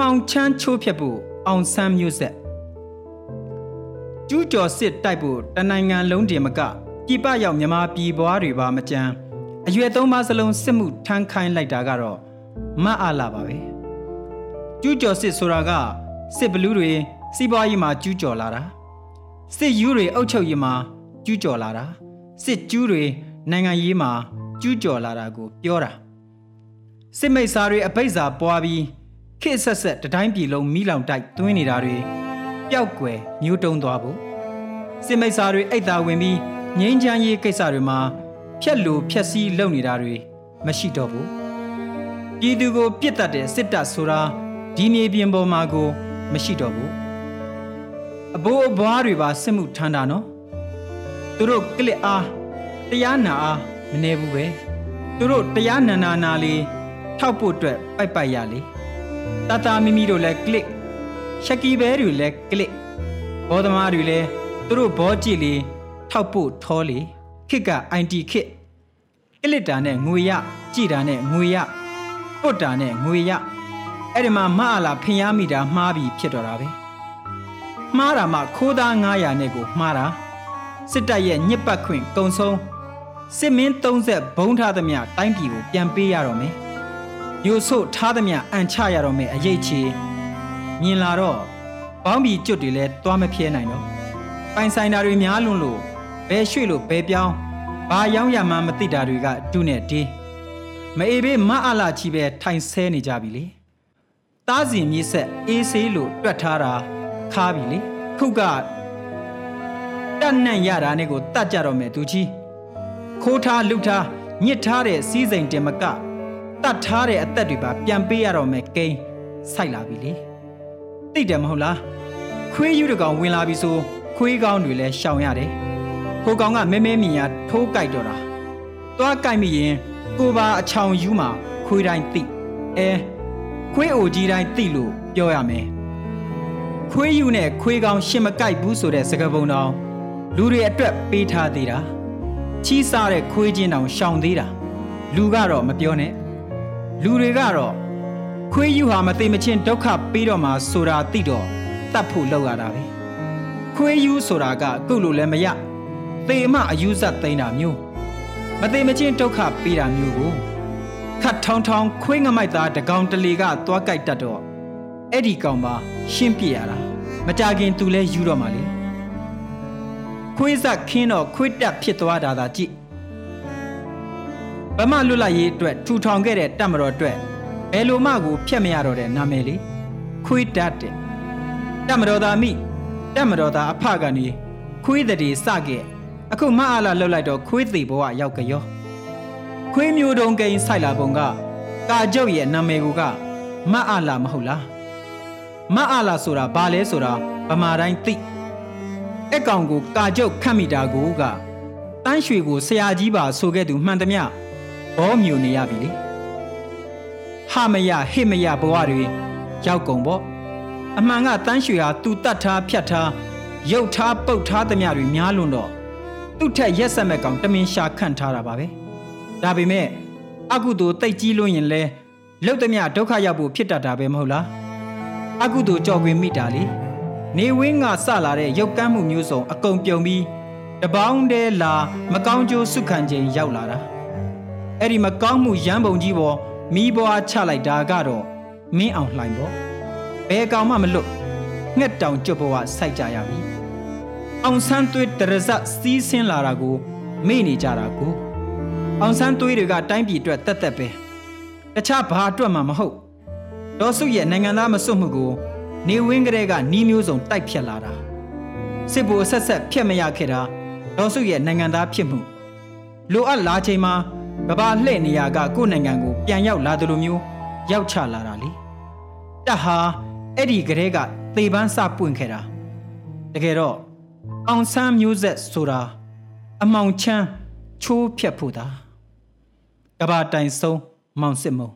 မောင်ချမ်းချိုးဖြတ်ဖို့အောင်ဆန်းမျိုးဆက်ကျူးကျော်စစ်တိုက်ဖို့တနိုင်ငံလုံးတင်မကပြည်ပရောက်မြန်မာပြည်ပွားတွေပါမကြမ်းအရွယ်သုံးပါးစလုံးစစ်မှုထမ်းခိုင်းလိုက်တာကတော့မတ်အားလာပါပဲကျူးကျော်စစ်ဆိုတာကစစ်ဘလူးတွေစီးပွားရေးမှာကျူးကျော်လာတာစစ်ယူတွေအုပ်ချုပ်ရေးမှာကျူးကျော်လာတာစစ်ကျူးတွေနိုင်ငံရေးမှာကျူးကျော်လာတာကိုပြောတာစစ်မိတ်စာတွေအပိတ်စာပွားပြီး ခေတ်ဆက်ဆက်တတိုင်းပြည်လုံးမိလောင်တိုက်သွင်းနေတာတွေပျောက်ကွယ်မျိုးတုံးသွားဖို့စစ်မိတ်စာတွေအိတ်သာဝင်ပြီးငင်းချမ်းရေးကိစ္စတွေမှာဖြက်လူဖြက်စီးလုပ်နေတာတွေမရှိတော့ဘူးပြည်သူကိုပြစ်တတ်တဲ့စစ်တပ်ဆိုတာဒီနေပြင်ပေါ်မှာကို မရှိတော့ဘူးအဘိုးအဘွားတွေပါစစ်မှုထမ်းတာနော်သူတို့ကလစ်အားတရားနာအားမနေဘူးပဲသူတို့တရားနာနာနာလေးထောက်ဖို့အတွက်ပိုက်ပိုက်ရလေ တတမီမီတို့လည်းကလစ်ရှက်ကီဘဲတွေလည်းကလစ်ဘောသမားတွေလည်းသူတို့ဘောကြည့်လေထောက်ဖို့ထောလေခစ်က IT ခစ်ကလစ်တာနဲ့ငွေရကြည်တာနဲ့ငွေရပုတ်တာနဲ့ငွေရအဲ့ဒီမှာမအလာဖင်ရမိတာမှားပြီးဖြစ်တော့တာပဲမှားတာမှခိုးသား900နဲ့ကိုမှားတာစစ်တပ်ရဲ့ညစ်ပတ်ခွင့်ကုံဆုံးစစ်မင်း30ဘုံထားသမျှတိုင်းပြည်ကိုပြန်ပေးရတော့မယ် မျိုးဆို့ထားသမျှအန်ချရတော့မယ်အရေးချေမြင်လာတော့ဘောင်းဘီကျွတ်တွေလဲသွားမဖြဲနိုင်တော့ပိုင်ဆိုင်တာတွေများလွန်းလို့ဘဲရွှေ့လို့ဘဲပြောင်းဘာရောင်းရမှမသိတာတွေကတူးနဲ့တေးမအေးဘေးမအလာချီပဲထိုင်ဆဲနေကြပြီလေတားစီမြေးဆက်အေးဆေးလို့တွက်ထားတာခါပြီလေခုကတတ်နှံ့ရတာနဲ့ကိုတတ်ကြတော့မယ်သူကြီးခိုးထားလုထားညစ်ထားတဲ့စီးစိမ်တင်မက တတ်ထားတဲ့အသက်တွေပါပြန်ပေးရတော့မယ်ကိန်းစိုက်လာပြီလေသိတယ်မဟုတ်လားခွေးယူတကောင်ဝင်လာပြီဆိုခွေးကောင်းတွေလည်းရှောင်ရတယ်ဟိုကောင်ကမဲမဲမြင်ရထိုးကြိုက်တော့တာသွားကြိုက်မိရင်ကိုပါအချောင်ယူမှာခွေးတိုင်းသိအဲခွေးအိုကြီးတိုင်းသိလို့ပြောရမယ်ခွေးယူနဲ့ခွေးကောင်းရှင်မကြိုက်ဘူးဆိုတဲ့စကားပုံတော်လူတွေအတွက်ပေးထားသေးတာချီးစားတဲ့ခွေးချင်းတောင်ရှောင်သေးတာလူကတော့မပြောနဲ့ လူတွေကတော့ခွေးယူဟာမသိမချင်းဒုက္ခပေးတော့မှဆိုတာသိတော့တတ်ဖို့လောက်ရတာပဲခွေးယူဆိုတာကကုတ်လို့လည်းမရသေမအယူဇတ်သိမ်းတာမျိုးမသိမချင်းဒုက္ခပေးတာမျိုးကိုခတ်ထောင်းထောင်းခွေးငမိုက်သားတကောင်တလေကသွားကြိုက်တတ်တော့အဲ့ဒီကောင်ပါရှင်းပြရတာမကြခင်သူလဲယူတော့မှလေခွေးဆက်ခင်းတော့ခွေးတက်ဖြစ်သွားတာသာကြည့် ဗမာလွတ်လပ်ရေးအတွက်ထူထောင်ခဲ့တဲ့တပ်မတော်အတွက်ဘယ်လိုမှကိုဖျက်မရတော့တဲ့နာမည်လေးခွေးတက်တဲ့တပ်မတော်သားမိတပ်မတော်သားအဖကနေခွေးတည်းစခဲ့အခုမအားလာလှုပ်လိုက်တော့ခွေးသေးဘဝရောက်ကြောခွေးမျိုးတုံးကိန်းဆိုင်လာပုံကကာကျုပ်ရဲ့နာမည်ကမအားလာမဟုတ်လားမအားလာဆိုတာဘာလဲဆိုတာဗမာတိုင်းသိအကောင်ကိုကာကျုပ်ခတ်မိတာကိုကတန်းရွှေကိုဆရာကြီးပါဆိုခဲ့သူမှန်သမျှ ဘောမြူနေရပြီလေဟာမရဟိမရဘဝတွေရောက်ကုန်ပေါ့အမှန်ကတန်းရွှေဟာသူတတ်ထားဖြတ်ထားရုပ်ထားပုတ်ထားသမျှတွေများလွန်းတော့သူ့ထက်ရက်ဆက်မဲ့ကောင်တမင်ရှာခန့်ထားတာပါပဲဒါပေမဲ့အကုသိုလ်တိတ်ကြီးလွန်းရင်လဲလုတ်သမျှဒုက္ခရောက်ဖို့ဖြစ်တတ်တာပဲမဟုတ်လားအကုသိုလ်ကြော်ခွင်မိတာလေနေဝင်းကစလာတဲ့ရုပ်ကမ်းမှုမျိုးစုံအကုန်ပြုံပြီးတပေါင်းတည်းလာမကောင်းကျိုးစုခံခြင်းရောက်လာတာ အဲ့ဒီမကောင်းမှုရမ်းပုံကြီးပေါ်မိဘွားချလိုက်တာကတော့မင်းအောင်လှိုင်ပေါ့ဘယ်ကောင်မှမလွတ်ငှက်တောင်ကျွတ်ဘဝစိုက်ကြရပြီအောင်ဆန်းသွေးတရဇက်စီးဆင်းလာတာကိုမေ့နေကြတာကိုအောင်ဆန်းသွေးတွေကတိုင်းပြည်အတွက်တက်တက်ပဲတခြားဘာအတွက်မှမဟုတ်ဒေါ်စုရဲ့နိုင်ငံသားမစွတ်မှုကို နေဝင်းကလေးကနီးမျိုးစုံတိုက်ဖြတ်လာတာစစ်ဘူဆက်ဆက်ဖျက်မရခဲ့တာဒေါ်စုရဲ့နိုင်ငံသားဖြစ်မှုလိုအပ်လာချိန်မှာ ကဘာလှည့်နေရကကိုယ့်နိုင်ငံကိုပြန်ရောက်လာတယ်လို့မျိုးရောက်ချလာတာလေတဟာအဲ့ဒီကလေးကသေပန်းစပွင့်ခဲ့တာတကယ်တော့အောင်ဆန်းမျိုးဆက်ဆိုတာအမောင်ချမ်းချိုးဖြတ်ဖို့တာကဘာတိုင်ဆုံးမောင်စစ်မုံ